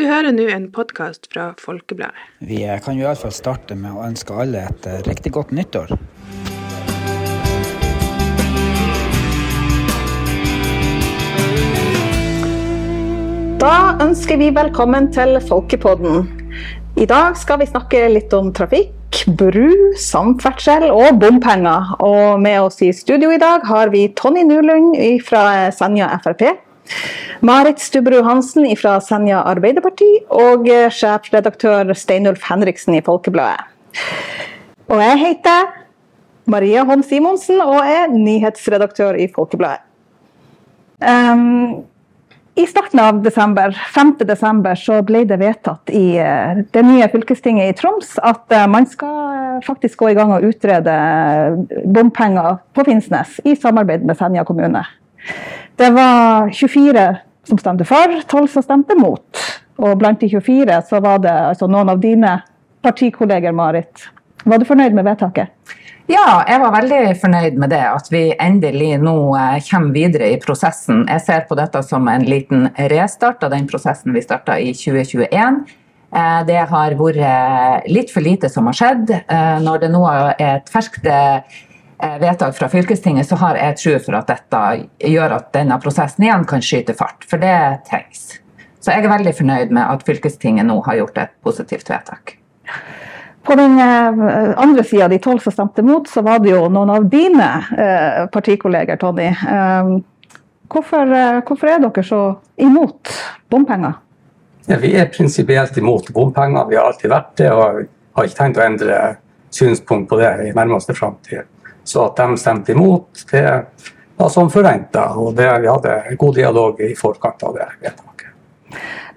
Du hører nå en podkast fra Folkebladet. Vi kan jo iallfall starte med å ønske alle et eh, riktig godt nyttår. Da ønsker vi velkommen til Folkepodden. I dag skal vi snakke litt om trafikk, bru, samferdsel og bompenger. Og med oss i studio i dag har vi Tonje Nulund fra Senja Frp. Marit Stubberud Hansen fra Senja Arbeiderparti og sjefredaktør Steinulf Henriksen i Folkebladet. Og jeg heter Maria Holm Simonsen og er nyhetsredaktør i Folkebladet. Um, I starten av desember, 5. desember så ble det vedtatt i uh, det nye fylkestinget i Troms at uh, man skal faktisk gå i gang og utrede bompenger på Finnsnes i samarbeid med Senja kommune. Det var 24 som stemte for, 12 som stemte mot. Og blant de 24 så var det altså noen av dine partikolleger, Marit. Var du fornøyd med vedtaket? Ja, jeg var veldig fornøyd med det. At vi endelig nå kommer videre i prosessen. Jeg ser på dette som en liten restart av den prosessen vi starta i 2021. Det har vært litt for lite som har skjedd. Når det nå er et ferskt vedtak fra fylkestinget, så har jeg tro for at dette gjør at denne prosessen igjen kan skyte fart. For det trengs. Så jeg er veldig fornøyd med at fylkestinget nå har gjort et positivt vedtak. På den andre sida, de tolv som stemte mot, så var det jo noen av dine partikolleger, Tony. Hvorfor, hvorfor, er dere så imot bompenger? Ja, vi er prinsipielt imot bompenger. Vi har alltid vært det, og har ikke tenkt å endre synspunkt på det i nærmeste framtid. Så at de stemte imot, det var som forventa. Og det, vi hadde god dialog i forkant av det vedtaket.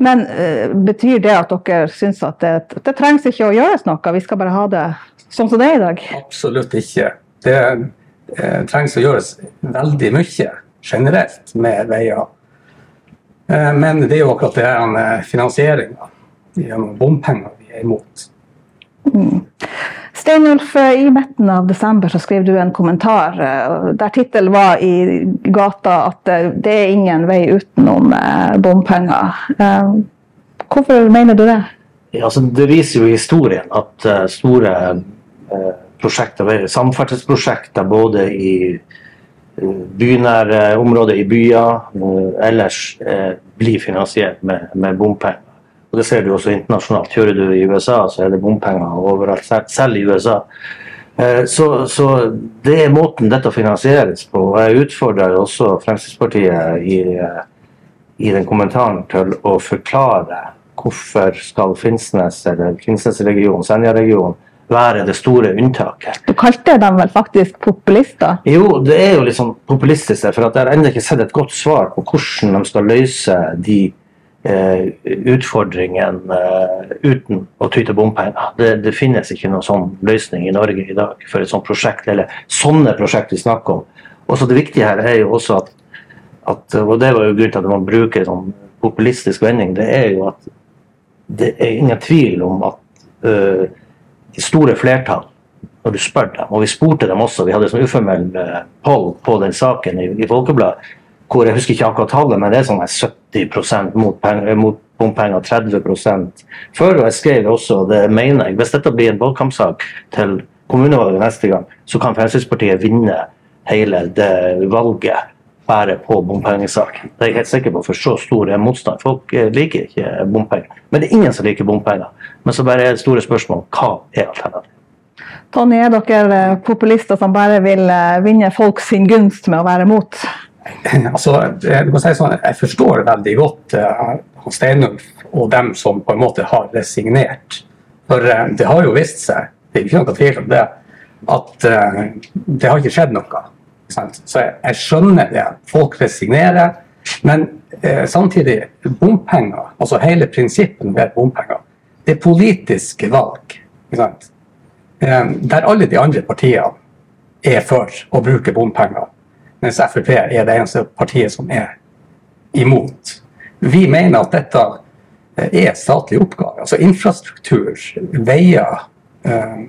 Men uh, betyr det at dere syns at det, det, trengs ikke å gjøres noe, vi skal bare ha det sånn som det er i dag? Absolutt ikke. Det uh, trengs å gjøres veldig mye generelt med veier. Uh, men det er jo akkurat det finansieringa gjennom bompenger vi er imot. Mm. Steinulf, i midten av desember så skrev du en kommentar der tittelen var i gata at det er ingen vei utenom bompenger. Hvorfor mener du det? Ja, altså, det viser jo historien at store prosjekter, samferdselsprosjekter både i bynære områder i byer ellers blir finansiert med, med bompenger. Og Det ser du også internasjonalt. Kjører du i USA, så er det bompenger overalt, selv i USA. Så, så, det er måten dette finansieres på. og Jeg utfordrer også Fremskrittspartiet i, i den kommentaren til å forklare hvorfor skal Finnsnes eller Finnsnesregionen, Senja-regionen, være det store unntaket. Du kalte dem vel faktisk populister? Jo, det er jo litt liksom populistisk. For jeg har ennå ikke sett et godt svar på hvordan de skal løse de utfordringen uten å ty til bompenger. Det, det, finnes ikke noen sånn løsning i Norge i dag for et sånt prosjekt, eller sånne prosjekt vi snakker om. Også det viktige her er jo også at, at og det var jo grunnen til at man bruker sånn populistisk vending, det er jo at det er ingen tvil om at uh, store flertall, når du spør dem, og vi spurte dem også, vi hadde sånn uformell poll på den saken i, i Folkebladet, hvor jeg husker ikke akkurat tallet, men det er sånn 70 mot, penger, mot bompenger, 30 før. Og jeg skrev også, det mener jeg, hvis dette blir en valgkampsak til kommunevalget neste gang, så kan Fremskrittspartiet vinne hele det valget bare på bompengesaken. Det er jeg helt sikker på, for så stor er motstand. Folk liker ikke bompenger. Men det er ingen som liker bompenger. Men så bare er det store spørsmål hva er alternativet? Tonje, er dere populister som bare vil vinne folk sin gunst med å være mot? Altså, jeg, si sånn, jeg forstår veldig godt uh, Steinulf og dem som på en måte har resignert. For uh, det har jo vist seg, det er ikke noe tvil om det, at uh, det har ikke skjedd noe. Sant? Så jeg, jeg, skjønner det. Folk resignerer. Men samtidig, bompenger, altså hele prinsippet med bompenger, det er politiske valg. Der alle de andre partiene er for å bruke bompenger mens Frp er det eneste partiet som er imot. Vi mener at dette er statlig oppgave. Altså infrastruktur, veier, eh,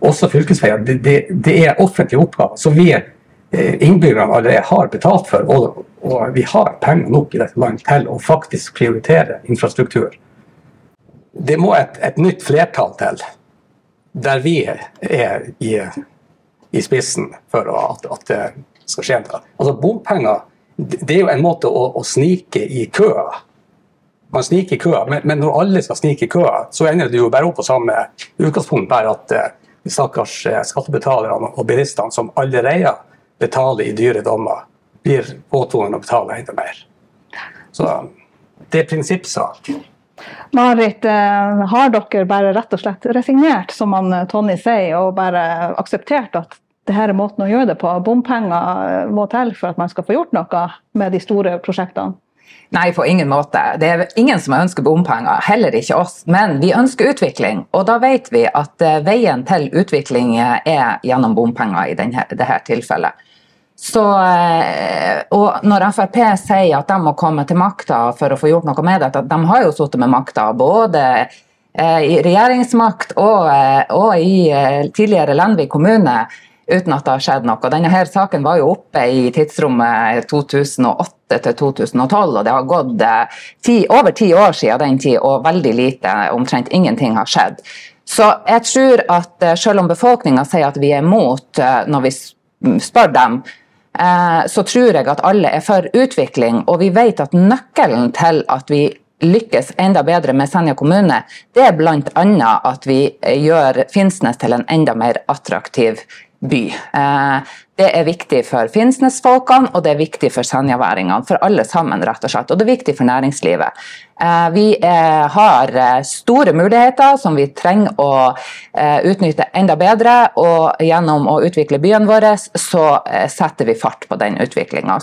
også fylkesveier, det, det, det, er offentlige oppgaver som vi eh, innbyggerne allerede har betalt for. Og, og, vi har penger nok i dette landet til å faktisk prioritere infrastruktur. det må et, et nytt flertall til, der vi er i, i spissen for at, at, skal skje da. Altså, bompenger det er jo en måte å, å snike i køa. Man sniker i køa, men, men, når alle skal snike i køa, så ender det jo bare opp på samme utgangspunkt, bare at de stakkars eh, skattebetalerne og bilistene som allerede betaler i dyre dommer, blir påtvunget å betale enda mer. Så det er prinsippsak. Marit, eh, har dere bare rett og slett resignert, som han Tonny sier, og bare akseptert at dette er måten å gjøre det på? Bompenger eh, må til for at man skal få gjort noe med de store prosjektene? Nei, på ingen måte. Det er ingen som ønsker bompenger, heller ikke oss. Men vi ønsker utvikling, og da vet vi at veien til utvikling er gjennom bompenger i denne, dette tilfellet. Så, eh, og når Frp sier at de må komme til makta for å få gjort noe med dette, de har jo sittet med makta både eh, i regjeringsmakt og, eh, og i tidligere Lenvik kommune uten at det har skjedd noe. Denne her saken var jo oppe i tidsrommet 2008 til 2012, og det har gått ti, over ti år siden den tid, og veldig lite, omtrent ingenting har skjedd. Så jeg tror at selv om befolkninga sier at vi er imot når vi spør dem, Eh, så tror jeg at alle er for utvikling. Og vi vet at nøkkelen til at vi lykkes enda bedre med Senja kommune, det er bl.a. at vi gjør Finnsnes til en enda mer attraktiv by. Eh, det er viktig for Finnsnes-folkene, og det er viktig for senjaværingene. For alle sammen, rett og slett. Og det er viktig for næringslivet. Eh, vi har store muligheter som vi trenger å utnytte enda bedre. Og gjennom å utvikle byene våre, så setter vi fart på den utviklinga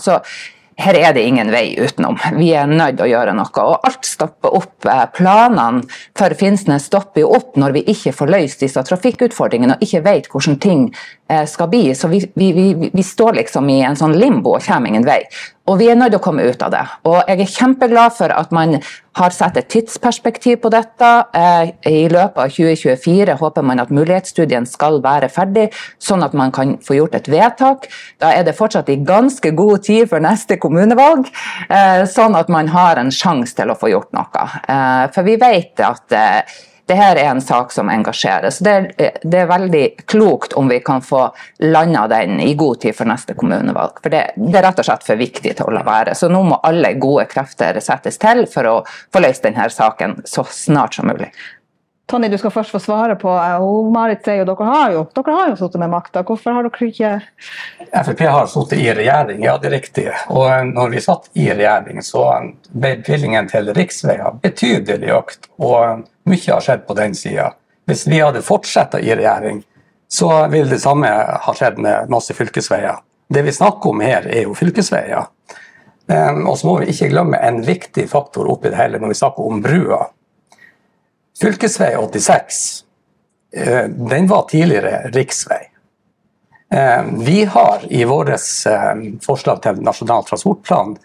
her er det ingen vei utenom. Vi er nødt til å gjøre noe. Og alt stopper opp. Eh, planene for Finnsnes stopper jo opp når vi ikke får løst disse trafikkutfordringene og ikke vet hvordan ting eh, skal bli. Så vi, vi, vi, vi står liksom i en sånn limbo og kommer ingen vei. Og vi er nødt til å komme ut av det. Og jeg er kjempeglad for at man har satt et tidsperspektiv på dette. Eh, I løpet av 2024 håper man at mulighetsstudien skal være ferdig, sånn at man kan få gjort et vedtak. Da er det fortsatt i ganske god tid for neste kommunevalg, eh, sånn at man har en sjanse til å få gjort noe. Eh, for vi vet at det her er en sak som engasjerer. Så det er, det er, veldig klokt om vi kan få landa den i god tid for neste kommunevalg. For det, det, er rett og slett for viktig til å la være. Så nå må alle gode krefter settes til for å få løst denne saken så snart som mulig. Tonje, du skal først få svare på og eh, Marit sier jo dere har jo, dere har jo sittet med makta. Hvorfor har dere ikke Frp har sittet i regjering, ja det er riktig. Og eh, når vi satt i regjering, så ble bevilgningen til riksveier betydelig økt. Og mye har skjedd på den sida. Hvis vi hadde fortsatt i regjering, så ville det samme ha skjedd med masse fylkesveier. Det vi snakker om her, er jo fylkesveier. Um, og så må vi ikke glemme en viktig faktor oppi det hele når vi snakker om brua. Fylkesvei 86 uh, den var tidligere riksvei. Uh, vi har i vårt uh, forslag til Nasjonal transportplan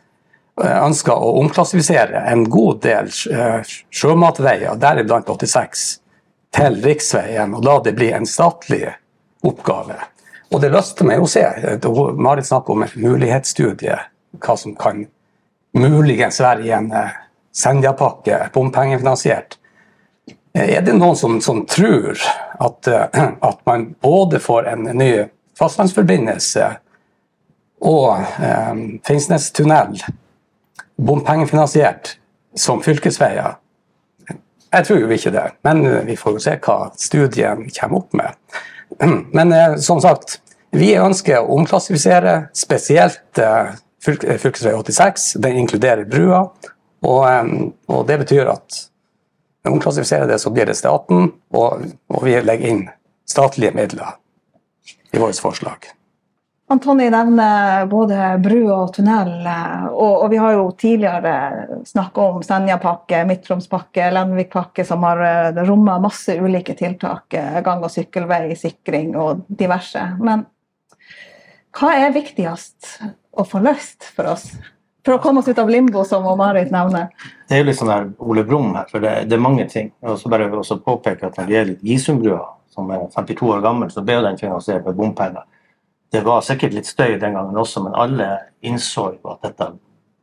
Eh, ønska å omklassifisere en god del eh, sjømatveier, deriblant 86, til riksveien, og la det bli en statlig oppgave. Og det løste meg å se. Marit snakker om en mulighetsstudie, hva som kan muligens være i en eh, Senja-pakke, bompengefinansiert. Er det noen som, som tror at, at, man både får en ny fastlandsforbindelse og eh, Finnsnes-tunnel bompengefinansiert som fylkesveier? Jeg tror jo ikke det, men vi får jo se hva studien kommer opp med. Men eh, som sagt, vi ønsker å omklassifisere spesielt eh, fylkesvei 86. Den inkluderer brua. Og, eh, og det betyr at når vi omklassifiserer det, så blir det staten, og, og vi legger inn statlige midler i vårt forslag. Antoni nevner både bru og tunnel, og, og vi har jo tidligere snakka om Senjapakke, Midtromspakke, Lenvikpakke, som har rommet romma masse ulike tiltak. Eh, gang- og sykkelvei, sikring og diverse. Men hva er viktigst å få løst for oss? For å komme oss ut av limbo, som Marit nevner. Det er jo litt sånn der Ole Brumm her, for det, det, er mange ting. Og så bare også påpeke at Når det gjelder Gisumbrua, som er 52 år gammel, så ble den finansiert med bompenger. Det var sikkert litt støy den gangen også, men alle innså jo at dette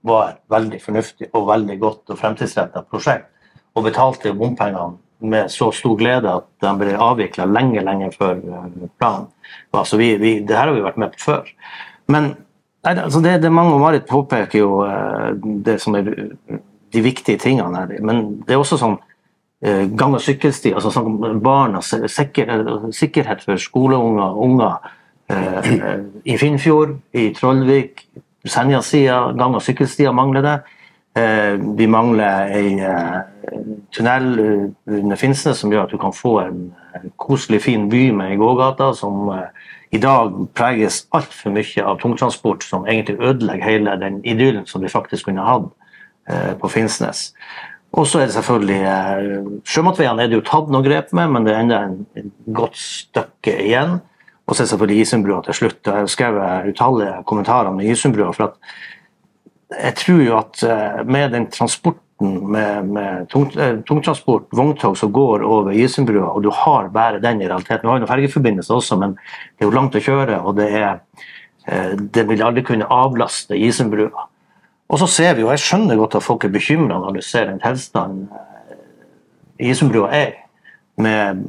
var et veldig fornuftig og veldig godt og fremtidsretta prosjekt. og betalte bompengene med så stor glede at de ble avvikla lenge, lenge før eh, planen. Altså, vi, vi, det her har vi vært med på før. Men nei, altså det, det mange, og Marit påpeker jo eh, det som er de viktige tingene her. Men det er også sånn eh, gang- og sykkelsti, altså sånn barnas sikker, sikkerhet for skoleunger, unger eh, i Finnfjord, i Trollvik, Senja-sida, gang- og sykkelstier mangler det. Eh, vi mangler en eh, tunnel eh, under Finnsnes som gjør at du kan få en koselig, fin by med gågater gågate som eh, i dag preges altfor mye av tungtransport, som egentlig ødelegger hele den idyllen som de faktisk kunne hatt eh, på Finnsnes. Og så er det selvfølgelig eh, Sjømatveiene er det jo tatt noen grep med, men det er enda en, en godt stykke igjen. Og så er det selvfølgelig Isundbrua til slutt. Jeg har skrevet utallige kommentarer om Isundbrua. for at jeg tror jo at med den transporten med, med tung, eh, tungtransport, vogntog som går over Isenbrua, og du har bare den i realiteten. Du har jo noen fergeforbindelser også, men det er jo langt å kjøre, og det, er, eh, det vil aldri kunne avlaste Isenbrua. Og så ser vi jo, jeg skjønner godt at folk er bekymra når du ser den tilstanden Isenbrua er, med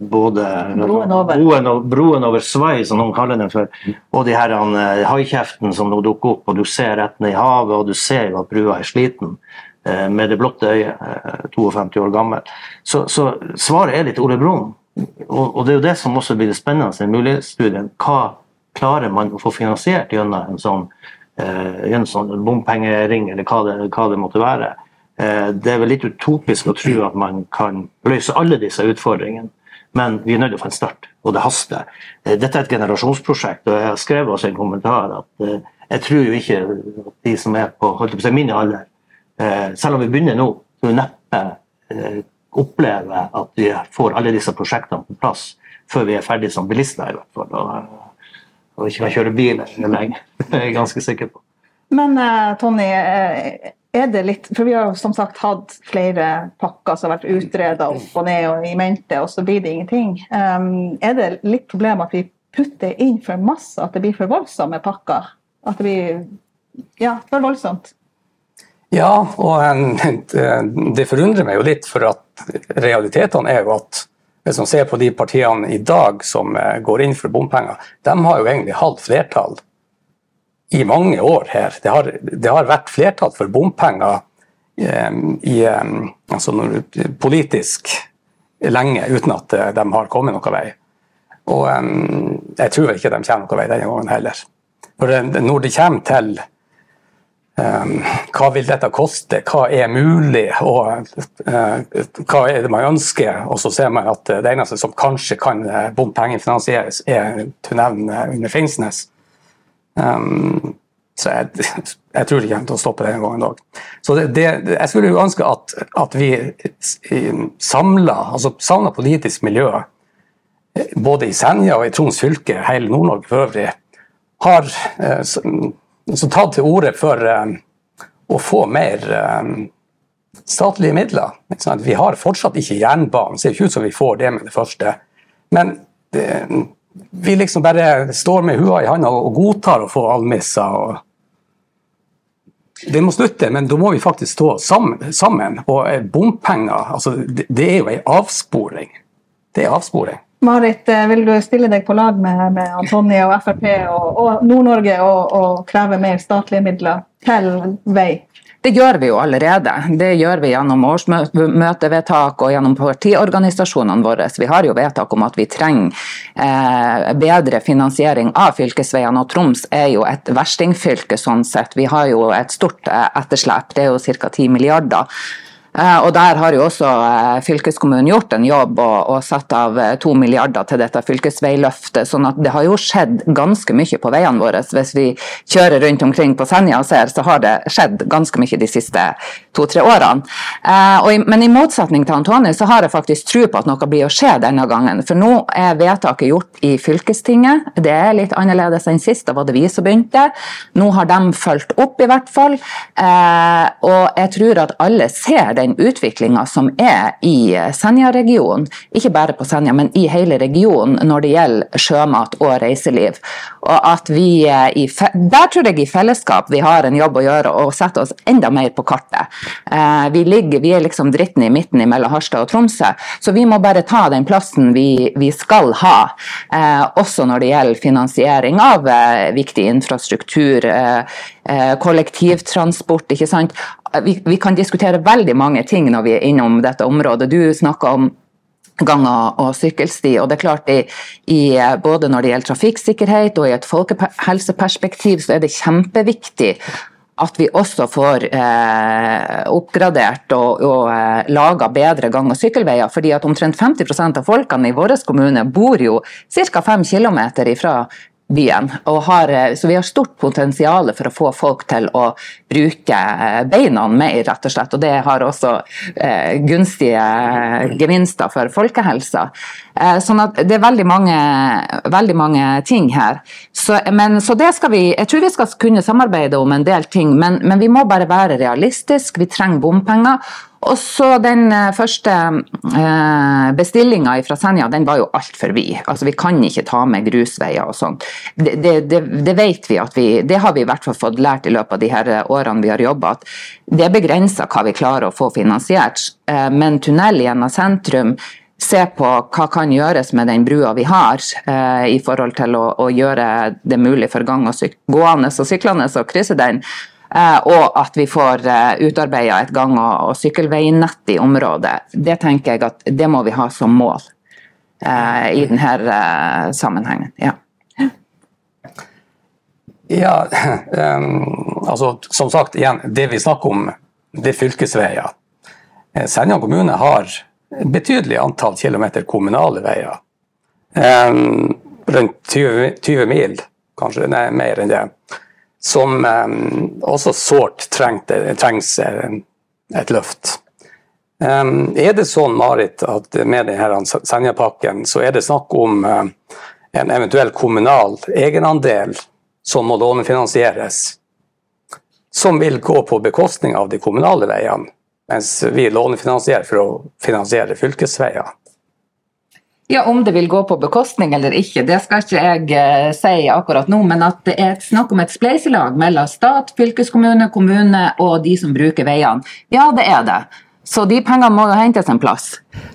både Broen over. broen, broen over Svei, som noen kaller den for, og de her eh, haikjeften som nå dukker opp, og du ser rett ned i havet, og du ser jo at brua er sliten eh, med det blotte øyet, eh, 52 år gammel. Så, så svaret er litt Ole Brumm. Og, og det er jo det som også blir det spennende i mulighetsstudien. Hva klarer man å få finansiert gjennom en sånn, eh, gjennom sånn bompengering, eller hva det, hva det måtte være. Eh, det er vel litt utopisk å tro at man kan løse alle disse utfordringene. Men vi er nødt til å få en start, og det haster. Eh, Dette er et generasjonsprosjekt, og jeg har skrevet også en kommentar at eh, jeg tror jo ikke at de som er på holdt på å si, min alder, eh, selv om vi begynner nå, så vil neppe eh, oppleve at vi får alle disse prosjektene på plass før vi er ferdige som bilister, i hvert fall. Og, og ikke kan kjøre bil lenge. Det er jeg ganske sikker på. Men eh, Tony, eh, er det litt For vi har jo som sagt hatt flere pakker som har vært utreda opp og ned og i mente, og så blir det ingenting. Er det litt problem at vi putter inn for masse, at det blir for voldsomme pakker? At det blir ja, for voldsomt? Ja, og en- det- forundrer meg jo litt, for at realitetene er jo at hvis man ser på de partiene i dag som eh, går inn for bompenger, de har jo egentlig hatt flertall i mange år her. Det har, det har vært flertall for bompenger eh, i, eh, altså politisk lenge uten at eh, de har kommet noen vei. Og eh, jeg tror vel ikke de kommer noen vei denne gangen heller. For eh, når det kommer til hva vil dette koste, hva er mulig, og uh, hva er det man ønsker? Og så ser man at uh, det eneste som kanskje kan uh, bompengefinansieres, er tunnelen under Finnsnes. Um, så jeg, jeg tror ikke jeg kommer til å stoppe denne gangen òg. Så det, det, jeg skulle jo ønske at, at vi samla, altså politisk miljø, eh, både i Senja og i Troms fylke, hele Nord-Norge for øvrig, har eh, s- så tatt til orde for eh, å få mer eh, statlige midler. Vi har fortsatt ikke jernbanen, ser ikke ut som vi får det med det første. Men det, vi liksom bare står med hua i handa og godtar å få almisser. og det må slutte, men da må vi faktisk stå sammen. sammen. Og bompenger, altså, det, det er jo en avsporing. Det er avsporing. Marit, eh, vil du stille deg på lag med, med Antonje og Frp og, og Nord-Norge og, og kreve mer statlige midler til vei? Det gjør vi jo allerede. Det gjør vi gjennom årsmøtevedtak og gjennom partiorganisasjonene våre. Vi har jo vedtak om at vi trenger eh, bedre finansiering av fylkesveiene. Og Troms er jo et verstingfylke sånn sett. Vi har jo et stort eh, etterslep, det er jo ca. 10 milliarder. Eh, Og Der har jo også eh, fylkeskommunen gjort en jobb og, og satt av eh, to milliarder til dette fylkesveiløftet. sånn at det har jo skjedd ganske mye på veiene våre. Hvis vi kjører rundt omkring på Senja og ser, så har det skjedd ganske mye de siste to-tre årene. Men i motsetning til Antoni, så har jeg faktisk tro på at noe blir å skje denne gangen. For nå er vedtaket gjort i fylkestinget. Det er litt annerledes enn sist, da var det vi som begynte. Nå har de fulgt opp, i hvert fall. Og jeg tror at alle ser den den utviklinga som er i Senja-regionen, ikke bare på Senja, men i hele regionen når det gjelder sjømat og reiseliv. Og at vi i, Der tror jeg i fellesskap vi har en jobb å gjøre og sette oss enda mer på kartet. Vi, ligger, vi er liksom dritten i midten mellom Harstad og Tromsø, så vi må bare ta den plassen vi, vi skal ha. Også når det gjelder finansiering av viktig infrastruktur, kollektivtransport. ikke sant? vi, vi, kan diskutere veldig mange ting når vi er innom dette området. Du snakker om ganger og sykkelsti. og det er klart i, i, Både når det gjelder trafikksikkerhet og i et folkehelseperspektiv, så er det kjempeviktig at vi også får eh, oppgradert og, og eh, laga bedre gang- og sykkelveier. fordi at omtrent 50% av folkene i vår kommune bor jo ca. 5 km ifra byen. Har, eh, så vi har stort potensial for å få folk til å bruke eh, beina mer, rett og slett. Og det har også eh, gunstige gevinster for folkehelsa. Eh, sånn at det er veldig mange, veldig mange ting her. Så, men, så, det skal vi Jeg tror vi skal kunne samarbeide om en del ting, men, men vi må bare være realistiske. Vi trenger bompenger. Og så den eh, første eh, bestillinga fra Senja, den var jo altfor vid. Altså, vi kan ikke ta med grusveier og sånt. Det, det, det, det, vet vi at vi Det har vi i hvert fall fått lært i løpet av de her årene vi har jobba, at det er begrensa hva vi klarer å få finansiert. Eh, men tunnel gjennom sentrum se på hva kan gjøres med den brua vi har, eh, i forhold til å, å, gjøre det mulig for gang og gående og syklende å krysse den. Eh, og at vi får eh, utarbeida et gang- og, sykkelveinett i området. Det tenker jeg at det må vi ha som mål uh, i denne sammenhengen. Ja. ja um, altså som sagt, igjen, det vi snakker om, det er fylkesveier. Senja kommune har betydelig antall kilometer kommunale veier. Um, rundt 20, 20 mil, kanskje nei, mer enn det som um, også sårt trengs et løft. Um, er det sånn, Marit, at med denne Senja-pakken så er det snakk om en eventuell kommunal egenandel som må lånefinansieres, som vil gå på bekostning av de kommunale veiene, mens vi lånefinansierer for å finansiere fylkesveier? Ja, Om det vil gå på bekostning eller ikke, det skal ikke jeg uh, si akkurat nå. Men at det er snakk om et spleiselag mellom stat, fylkeskommune, kommune og de som bruker veiene. Ja, det er det. Så de pengene må jo hentes en plass.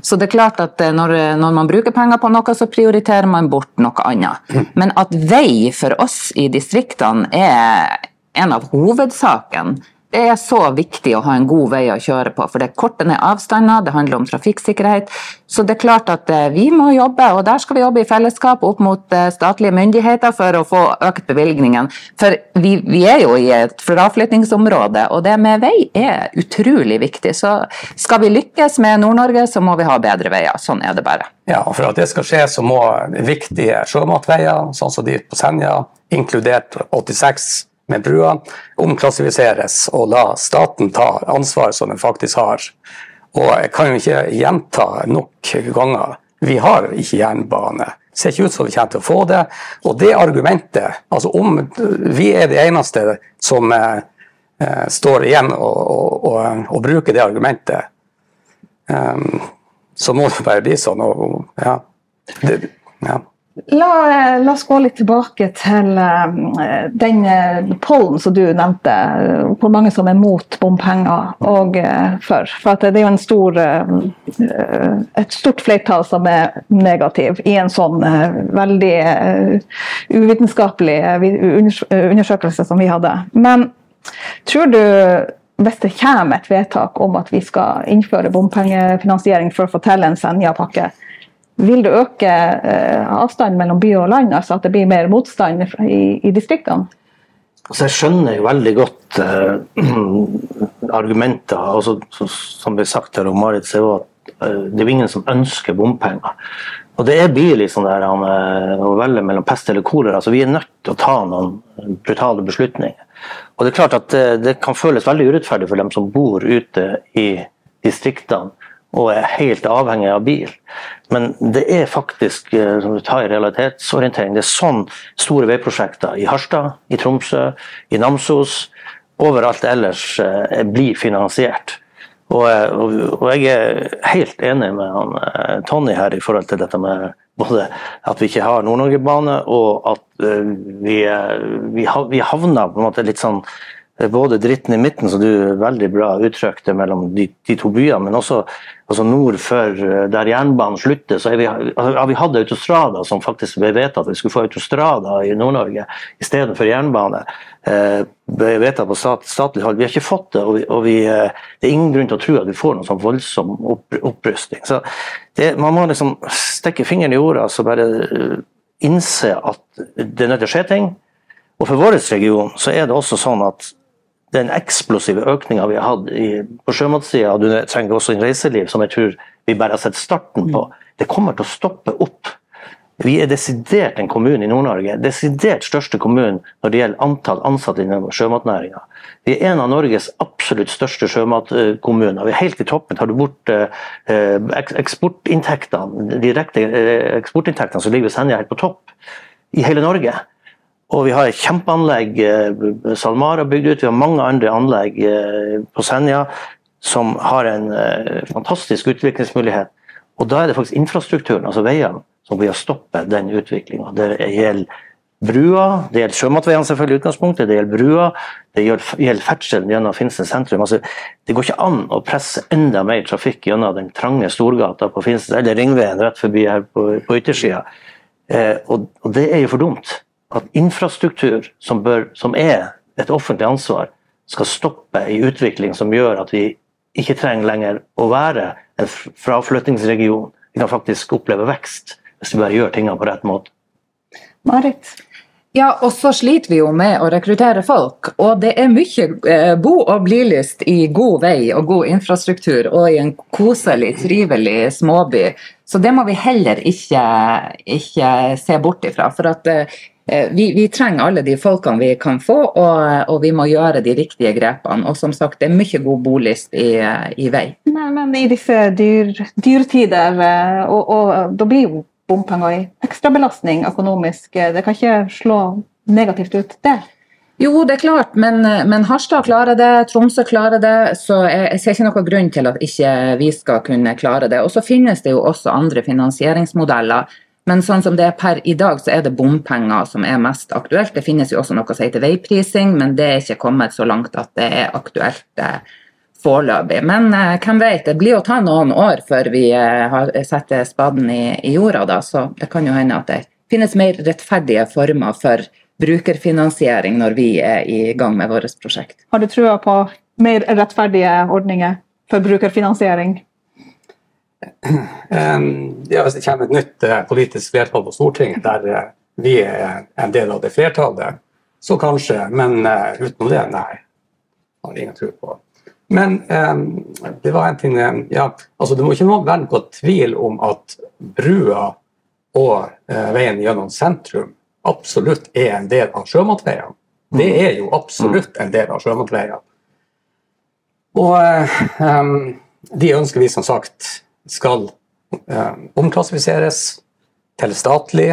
Så det er klart at eh, når, når, man bruker penger på noe, så prioriterer man bort noe annet. Men at vei for oss i distriktene er en av hovedsakene det er så viktig å ha en god vei å kjøre på, for det korter ned avstander, det handler om trafikksikkerhet. Så det er klart at eh, vi må jobbe, og der skal vi jobbe i fellesskap opp mot eh, statlige myndigheter for å få økt bevilgningen. For vi, vi er jo i et fraflyttingsområde, og det med vei er utrolig viktig. Så skal vi lykkes med Nord-Norge, så må vi ha bedre veier. Sånn er det bare. Ja, For at det skal skje, så må viktige sjømatveier, sånn som de på Senja, inkludert 86 med brua omklassifiseres og la staten ta ansvaret som den faktisk har. Og jeg kan jo ikke gjenta nok ganger vi har ikke jernbane. Det ser ikke ut som vi kommer til å få det. Og det argumentet, altså om vi er det eneste som eh, står igjen og, og, og, og, bruker det argumentet, um, så må det bare bli sånn. Og, ja. Det, ja. La, la, oss gå litt tilbake til uh, den uh, pollen som du nevnte. Hvor mange som er mot bompenger og uh, for. For det er jo stor, et stort flertall som er negativ i en sånn veldig uvitenskapelig undersøkelse som vi hadde. Men tror du hvis det kommer et vedtak om at vi skal innføre bompengefinansiering for å få til en Senja-pakke, vil det øke eh, avstanden mellom by og land, altså at det blir mer motstand i, i distriktene? Altså jeg skjønner jo veldig godt eh, argumenter. Altså, som ble sagt her om Marit, er det, uh, det er jo ingen som ønsker bompenger. Og det blir liksom sånn der, han, å velge mellom pest eller kolera. Altså, vi er nødt til å ta noen brutale beslutninger. Og det er klart at det, det kan føles veldig urettferdig for dem som bor ute i distriktene og er helt avhengig av bil. Men det er faktisk eh, som du tar i realitetsorientering, det er sånn store veiprosjekter i Harstad, i Tromsø, i Namsos, overalt ellers eh, blir finansiert. Og, eh, og, og jeg er helt enig med han, Tony her i forhold til dette med både at vi ikke har Nord-Norge-bane, og at vi, vi, havna på en måte litt sånn både dritten i midten, som du veldig bra uttrykte, mellom de, de to byene, men også altså nord for der jernbanen slutter, så vi, altså, har vi hatt autostrada som faktisk ble vedtatt. Vi skulle få autostrada i Nord-Norge istedenfor jernbane. Eh, ble på stat, statlig hold. Vi har ikke fått det, og, vi, og vi, eh, det er ingen grunn til å tro at vi får noen sånn voldsom opp, opprustning. Så det, man må liksom stikke fingeren i jorda og bare eh, innse at det er nødt til å skje ting. Og for vår region så er det også sånn at den eksplosive økninga vi har hatt i, på sjømatsida, du trenger også en reiseliv, som jeg tror vi bare har sett starten på, det kommer til å stoppe opp. Vi er desidert en kommune i Nord-Norge, desidert største kommunen når det gjelder antall ansatte innen sjømatnæringa. Vi er en av Norges absolutt største sjømatkommuner. Vi er helt i toppen. Tar du bort eh, eksportinntektene, direkte eh, eksportinntektene, så ligger Senja helt på topp i hele Norge. Og vi har et kjempeanlegg eh, SalMar har bygd ut, vi har mange andre anlegg eh, på Senja som har en eh, fantastisk utviklingsmulighet. Og da er det faktisk infrastrukturen, altså veiene, som blir å stoppe den utviklinga. Det gjelder brua, det gjelder sjømatveiene selvfølgelig i utgangspunktet, det gjelder brua, det gjelder ferdselen gjennom Finnsnes sentrum. Altså, det går ikke an å presse enda mer trafikk gjennom den trange Storgata på Finnsnes, eller Ringveien rett forbi her på, på yttersida. Eh, og, og det er jo for dumt at infrastruktur, som, bør, som er et offentlig ansvar, skal stoppe i utvikling som gjør at vi ikke trenger lenger å være en fraflyttingsregion. Vi kan faktisk oppleve vekst hvis vi bare gjør tingene på rett måte. Marit? Ja, og så sliter vi jo med å rekruttere folk. Og det er mye eh, bo- og blilyst i god vei og god infrastruktur og i en koselig, trivelig småby. Så det må vi heller ikke, ikke se bort ifra. For at Eh, vi, vi, trenger alle de folkene vi kan få, og, og, vi må gjøre de riktige grepene. Og som sagt, det er mye god bolyst i, i vei. Men, men, i disse dyr, dyrtider, eh, og, og, da blir jo bompenger i ekstrabelastning økonomisk. Det kan ikke slå negativt ut, det? Jo, det er klart, men, men Harstad klarer det, Tromsø klarer det. Så jeg, jeg ser ikke noen grunn til at ikke vi skal kunne klare det. Og så finnes det jo også andre finansieringsmodeller men sånn som det er per i dag, så er det bompenger som er mest aktuelt. Det finnes jo også noe som heter veiprising, men det er ikke kommet så langt at det er aktuelt eh, foreløpig. Men eh, hvem vet, det blir å ta noen år før vi eh, setter spaden i, i, jorda, da. Så det kan jo hende at det finnes mer rettferdige former for brukerfinansiering når vi er i gang med vårt prosjekt. Har du trua på mer rettferdige ordninger for brukerfinansiering? Ja, hvis det kommer et nytt eh, politisk flertall på Stortinget der eh, vi er en del av det flertallet, så kanskje. Men uh, utenom det, nei. Har ingen tro på. Men det var en ting ja, altså Det må ikke være noe tvil om at brua og veien gjennom sentrum absolutt er en del av sjømatveiene. Det er jo absolutt en del av sjømatveiene. Og de ønsker vi som sagt skal eh, omklassifiseres til statlig.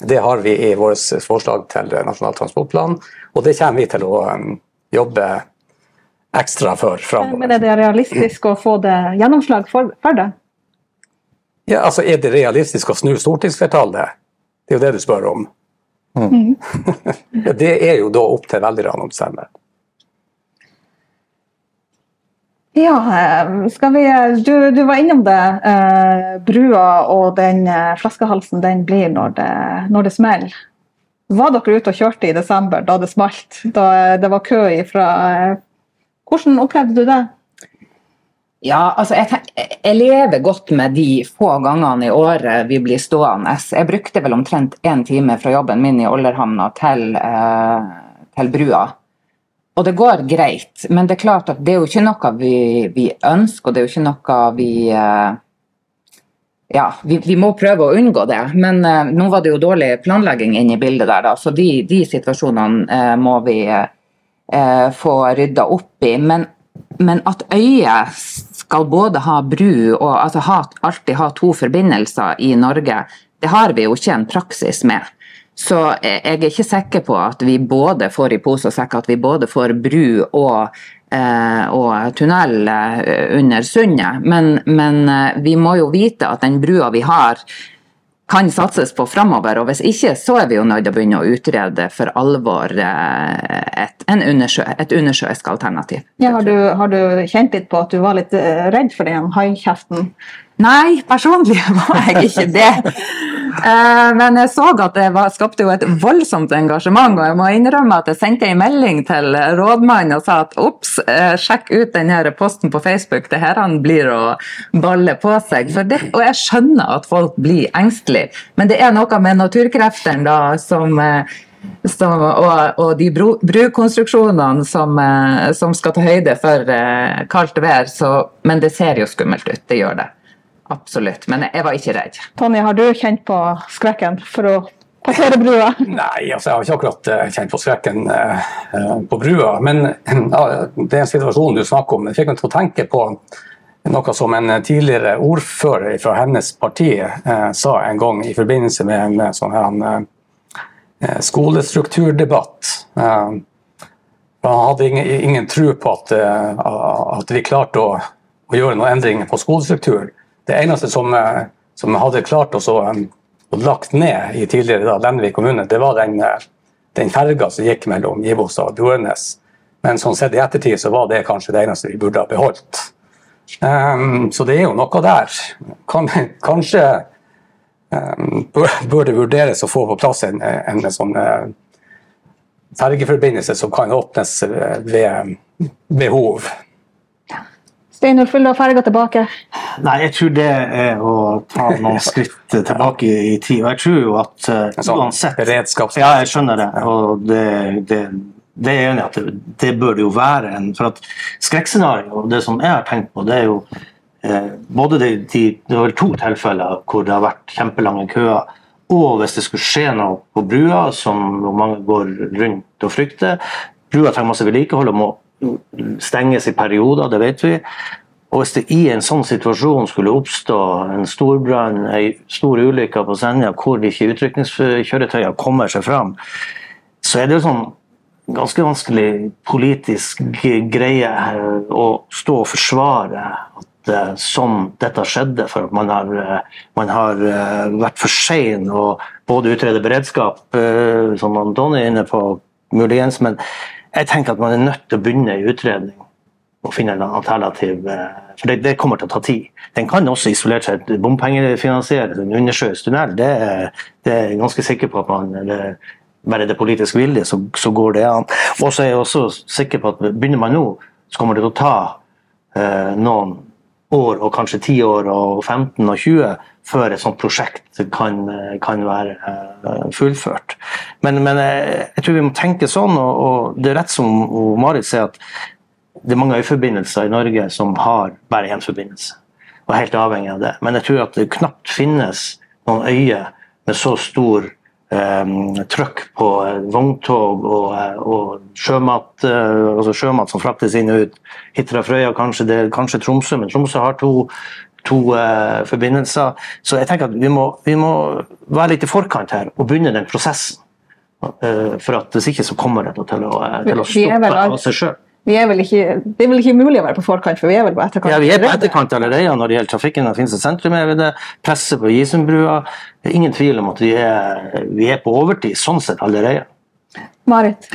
Det har vi i vårt forslag til Nasjonal transportplan, og det kommer vi til å um, jobbe ekstra for framover. Men er det realistisk å få det gjennomslag for, for det? Ja, altså Er det realistisk å snu stortingsflertallet? Det er jo det du spør om. Mm. det er jo da opp til velgerne å bestemme. Ja, eh, vi, du, du var innom det. Eh, brua og den eh, flaskehalsen den blir når det, når det smeller. Var dere ute og kjørte i desember da det smalt? Da det var kø ifra Hvordan opplevde du det? Ja, altså jeg, jeg, lever godt med de få gangene i året vi blir stående. Jeg brukte vel omtrent én time fra jobben min i Ollerhamna til, eh, til brua. Og det går greit, men det er klart at det er jo ikke noe vi, vi ønsker, og det er jo ikke noe vi uh, Ja, vi, vi, må prøve å unngå det, men uh, nå var det jo dårlig planlegging inne i bildet der, da, så de, de situasjonene uh, må vi få rydda opp i. Men, men, at øyet skal både ha bru og altså ha, alltid ha to forbindelser i Norge, det har vi jo ikke en praksis med. Så jeg er ikke sikker på at vi både får i pose og sekk at vi både får bru og eh, og tunnel eh, under sundet. Men, men eh, vi må jo vite at den brua vi har, kan satses på framover. Og hvis ikke, så er vi jo nødt til å begynne å utrede for alvor et, undersjø, et undersjøisk alternativ. Ja, har, du, har du kjent litt på at du var litt redd for den haikjeften? Nei, personlig var jeg ikke det. Eh, Men jeg så at det skapte jo et voldsomt engasjement, og jeg må innrømme at jeg sendte en melding til rådmannen og sa at ops, eh, sjekk ut denne posten på Facebook, det her han blir å balle på seg. Det, og jeg skjønner at folk blir engstelige, men det er noe med naturkreftene da som eh, som, og, og de bro, brukonstruksjonene som, som skal ta høyde for kaldt vær. Så, men det ser jo skummelt ut, det gjør det. Absolutt. Men jeg var ikke redd. Tonje, har du kjent på skrekken for å passere brua? Nei, altså jeg har ikke akkurat eh, kjent på skrekken eh, eh, på brua. Men ja, det er en situasjon du snakker om. Jeg fikk meg til å tenke på noe som en tidligere ordfører fra hennes parti eh, sa en gang i forbindelse med en eh, sånn her en, eh, skolestrukturdebatt. Eh, han hadde ingen, ingen tro på at, at vi klarte å, å gjøre noen endringer på skolestruktur. Det eneste som, eh, som hadde klart oss å, eh, å lagt ned i tidligere da, Lenvik kommune, det var den, eh, den ferga som gikk mellom Givostad og Bjornes. Men sånn sett i ettertid så var det kanskje det eneste vi burde ha beholdt. Um, så det er jo noe der. Kan, kanskje um, bør det vurderes å få på plass en, en, en sånn uh, fergeforbindelse som kan åpnes ved behov. Steinulf, vil du ha ferga tilbake? Nei, jeg tror det er å ta noen skritt tilbake i tid. Og jeg tror jo at uh, sånn uansett. Ja, jeg skjønner det. Og det, det, det er enig at det, det bør det jo være. En, for at skrekkscenario, det som jeg har tenkt på, det er jo eh, både de, de, Det var to tilfeller hvor det har vært kjempelange køer. Og hvis det skulle skje noe på brua, som mange går rundt og frykter Brua trenger masse vedlikehold og må stenges i perioder, det vet vi. Og hvis det i en sånn situasjon skulle oppstå en storbrann, en stor ulykke på Senja hvor ikke utrykningskjøretøyene kommer seg fram, så er det jo sånn ganske vanskelig politisk greie å stå og forsvare at uh, sånn dette skjedde, for at man har, uh, man har uh, vært for sein og både utrede beredskap, som Donny er inne på, muligens, men jeg tenker at man er nødt til å begynne i utredning og finne en alternativ For det, det kommer til å ta tid. Den kan også isolert seg bompengefinansieres, en undersjøisk tunnel. Det, det, er jeg ganske sikker på at man det, bare det politisk vilje, så, så, går det an. Og så er jeg også sikker på at begynner man nå, så kommer det til å ta eh, noen år, og kanskje 10 år, og 15 og 20, før et sånt prosjekt kan, kan være eh, fullført. Men, men, eh, jeg tror vi må tenke sånn, og, og det er rett som Marit sier, at det er mange øyforbindelser i Norge som har bare én forbindelse, og er helt avhengig av det. Men jeg tror at det knapt finnes noen øyer med så stor trøkk på vogntog og, og sjømat, uh, altså sjømat som fraktes inn og ut. Hitra Frøya, kanskje, det, kanskje Tromsø, men Tromsø har to, to uh, forbindelser. Så jeg tenker at vi må, vi må, være litt i forkant her og begynne den prosessen. Uh, for at hvis ikke så kommer det til å, til å stoppe av seg sjøl er ikke, det er vel ikke mulig å være på forkant, for vi er vel på etterkant? Ja, vi er på etterkant allerede når det gjelder trafikken. Det finnes et sentrum vi det, presset på Gisundbrua. Er ingen tvil om at vi er, vi er på overtid sånn sett allerede. Marit?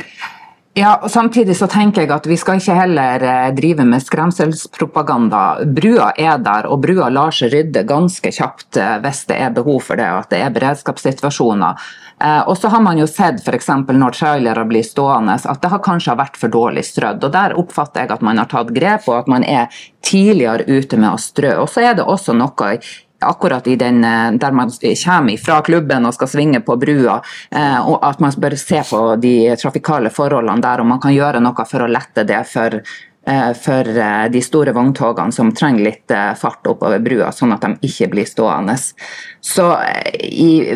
Ja, og Samtidig så tenker jeg at vi skal ikke heller eh, drive med skremselspropaganda. Brua er der, og brua lar seg rydde ganske kjapt eh, hvis det er behov for det, og at det er beredskapssituasjoner. Eh, og så har man jo sett f.eks. når trailere blir stående, at det har kanskje vært for dårlig strødd. og Der oppfatter jeg at man har tatt grep, og at man er tidligere ute med å strø. Og så er det også noe akkurat i den, eh, der man kommer fra klubben og skal svinge på brua, eh, og at man bør se på de trafikale forholdene der, og man kan gjøre noe for å lette det for, eh, for de store vogntogene som trenger litt fart oppover brua, sånn at de ikke blir stående. Så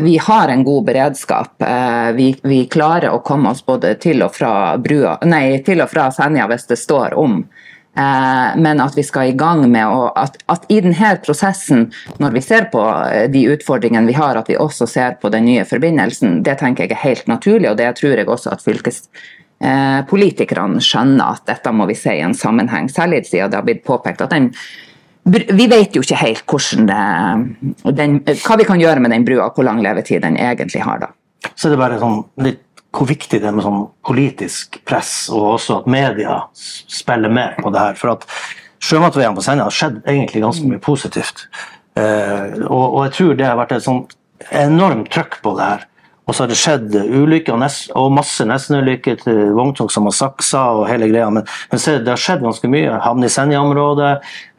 vi har en god beredskap. Vi, vi klarer å komme oss både til og fra, brua, nei, til og fra Senja hvis det står om. Eh, men at vi skal i gang med og at, at, i denne prosessen, når vi ser på eh, de utfordringene vi har, at vi også ser på den nye forbindelsen, det tenker jeg er helt naturlig, og det tror jeg også at fylkes eh, skjønner at dette må vi se i en sammenheng, særlig siden det har blitt påpekt at den vi vet jo ikke helt det, den, hva vi kan gjøre med den brua, og hvor lang levetid den egentlig har. da. Så det er bare sånn litt hvor viktig det er med sånn politisk press, og også at media spiller med på det her. For at sjømatveiene på Senja har skjedd egentlig ganske mye positivt. Eh, og, og, jeg tror det har vært et sånt enormt trøkk på det her. Og så har det skjedd ulykker og masse nestenulykker til vogntog som har saksa og hele greia. Men, men se, det har skjedd ganske mye. Havn i Senja-området,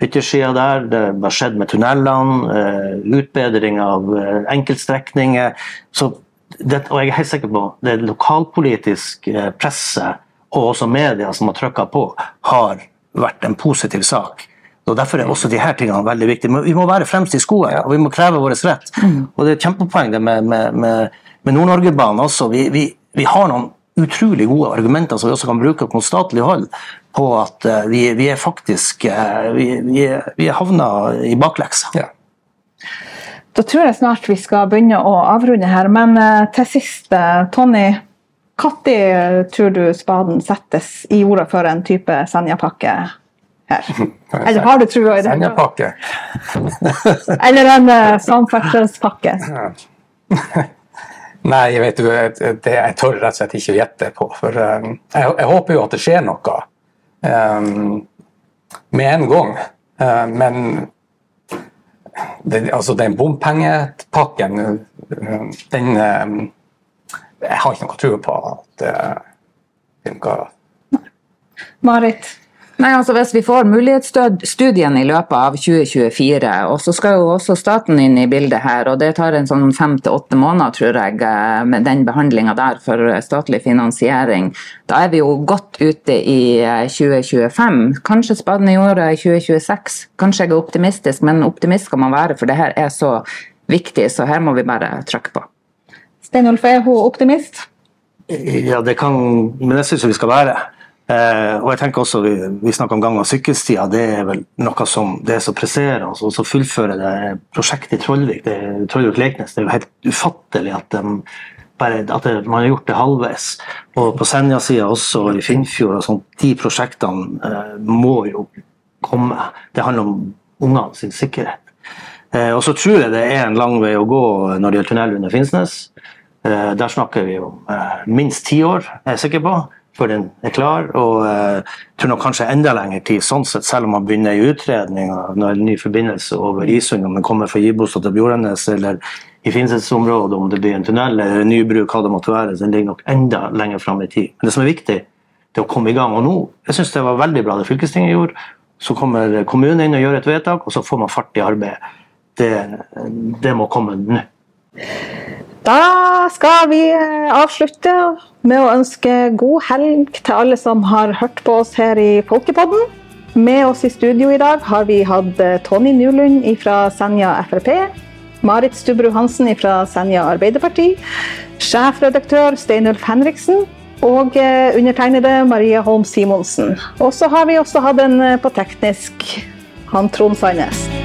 yttersida der. Det har skjedd med tunnelene. Eh, utbedring av eh, enkeltstrekninger. Så det, og jeg er helt sikker på det lokalpolitiske presset og også media som har trykka på, har vært en positiv sak. Og Derfor er også de her tingene veldig viktige. Men vi må være fremst i skoen, og vi må kreve vår rett. Mm. Og Det er et kjempepoeng det med, med, med, med Nord-Norge-banen også. Vi, vi, vi, har noen utrolig gode argumenter som vi også kan bruke på statlig hold, på at uh, vi, vi, er faktisk vi, vi, vi er havna i bakleksa. Ja. Da tror jeg snart vi skal begynne å avrunde her, men uh, til sist, Tony. Når tror du spaden settes i jorda for en type Senja-pakke her? Eller har du trua i det? Senja-pakke. Eller en uh, samferdselspakke? Nei, vet du, det jeg tør rett og slett ikke å gjette på. For jeg, jeg, håper jo at det skjer noe um, med en gang. Uh, men det, altså den bompengepakken, den um, Jeg har ikke noe tro på at det funker. Marit? Nei, altså Hvis vi får mulighetsstudien i løpet av 2024, og så skal jo også staten inn i bildet her, og det tar en sånn fem til åtte måneder, tror jeg, eh, med den behandlinga der for statlig finansiering. Da er vi jo godt ute i 2025. Eh, Kanskje spaden i jorda i 2026. Kanskje jeg er optimistisk, men optimist skal man være, for det her er så viktig, så her må vi bare trykke på. Steinulf, er hun optimist? Ja, det kan Men jeg syns vi skal være. Eh, og jeg tenker også, Vi, vi snakker om gang- og sykkelstier. Det er vel noe som det er så presserende. Og så fullfører det prosjektet i Trollvik, det, Trollvik-Leknes. Det er jo helt ufattelig at, de, bare, at det, man har gjort det halvveis. Og på Senja-sida også, og i Finnfjord. og sånt, De prosjektene eh, må jo komme. Det handler om ungene sin sikkerhet. Eh, og så tror jeg det er en lang vei å gå når det gjelder tunnel under Finnsnes. Eh, der snakker vi om eh, minst ti år, er jeg sikker på før den er klar. Og jeg uh, tror nok kanskje enda lengre tid, sånn sett, selv om man begynner i utredning av en ny forbindelse over Isund, om den kommer fra Gibostad til Bjordanes eller i Finnsnes-området, om det blir en tunnel eller en nybruk, hva det måtte være, så den ligger nok enda lenger fram i tid. Men det som er viktig, det er å komme i gang. Og nå, jeg syns det var veldig bra det fylkestinget gjorde. Så kommer kommunen inn og gjør et vedtak, og så får man fart i arbeidet. Det, det må komme nå. Da skal vi eh, avslutte med å ønske god helg til alle som har hørt på oss her i Folkepodden. Med oss i studio i dag har vi hatt eh, Tony Nulund fra Senja Frp. Marit Stubru Hansen fra Senja Arbeiderparti. Sjefredaktør Steinulf Henriksen. Og eh, undertegnede Maria Holm Simonsen. Og så har vi også hatt en på teknisk, han Trond Sandnes.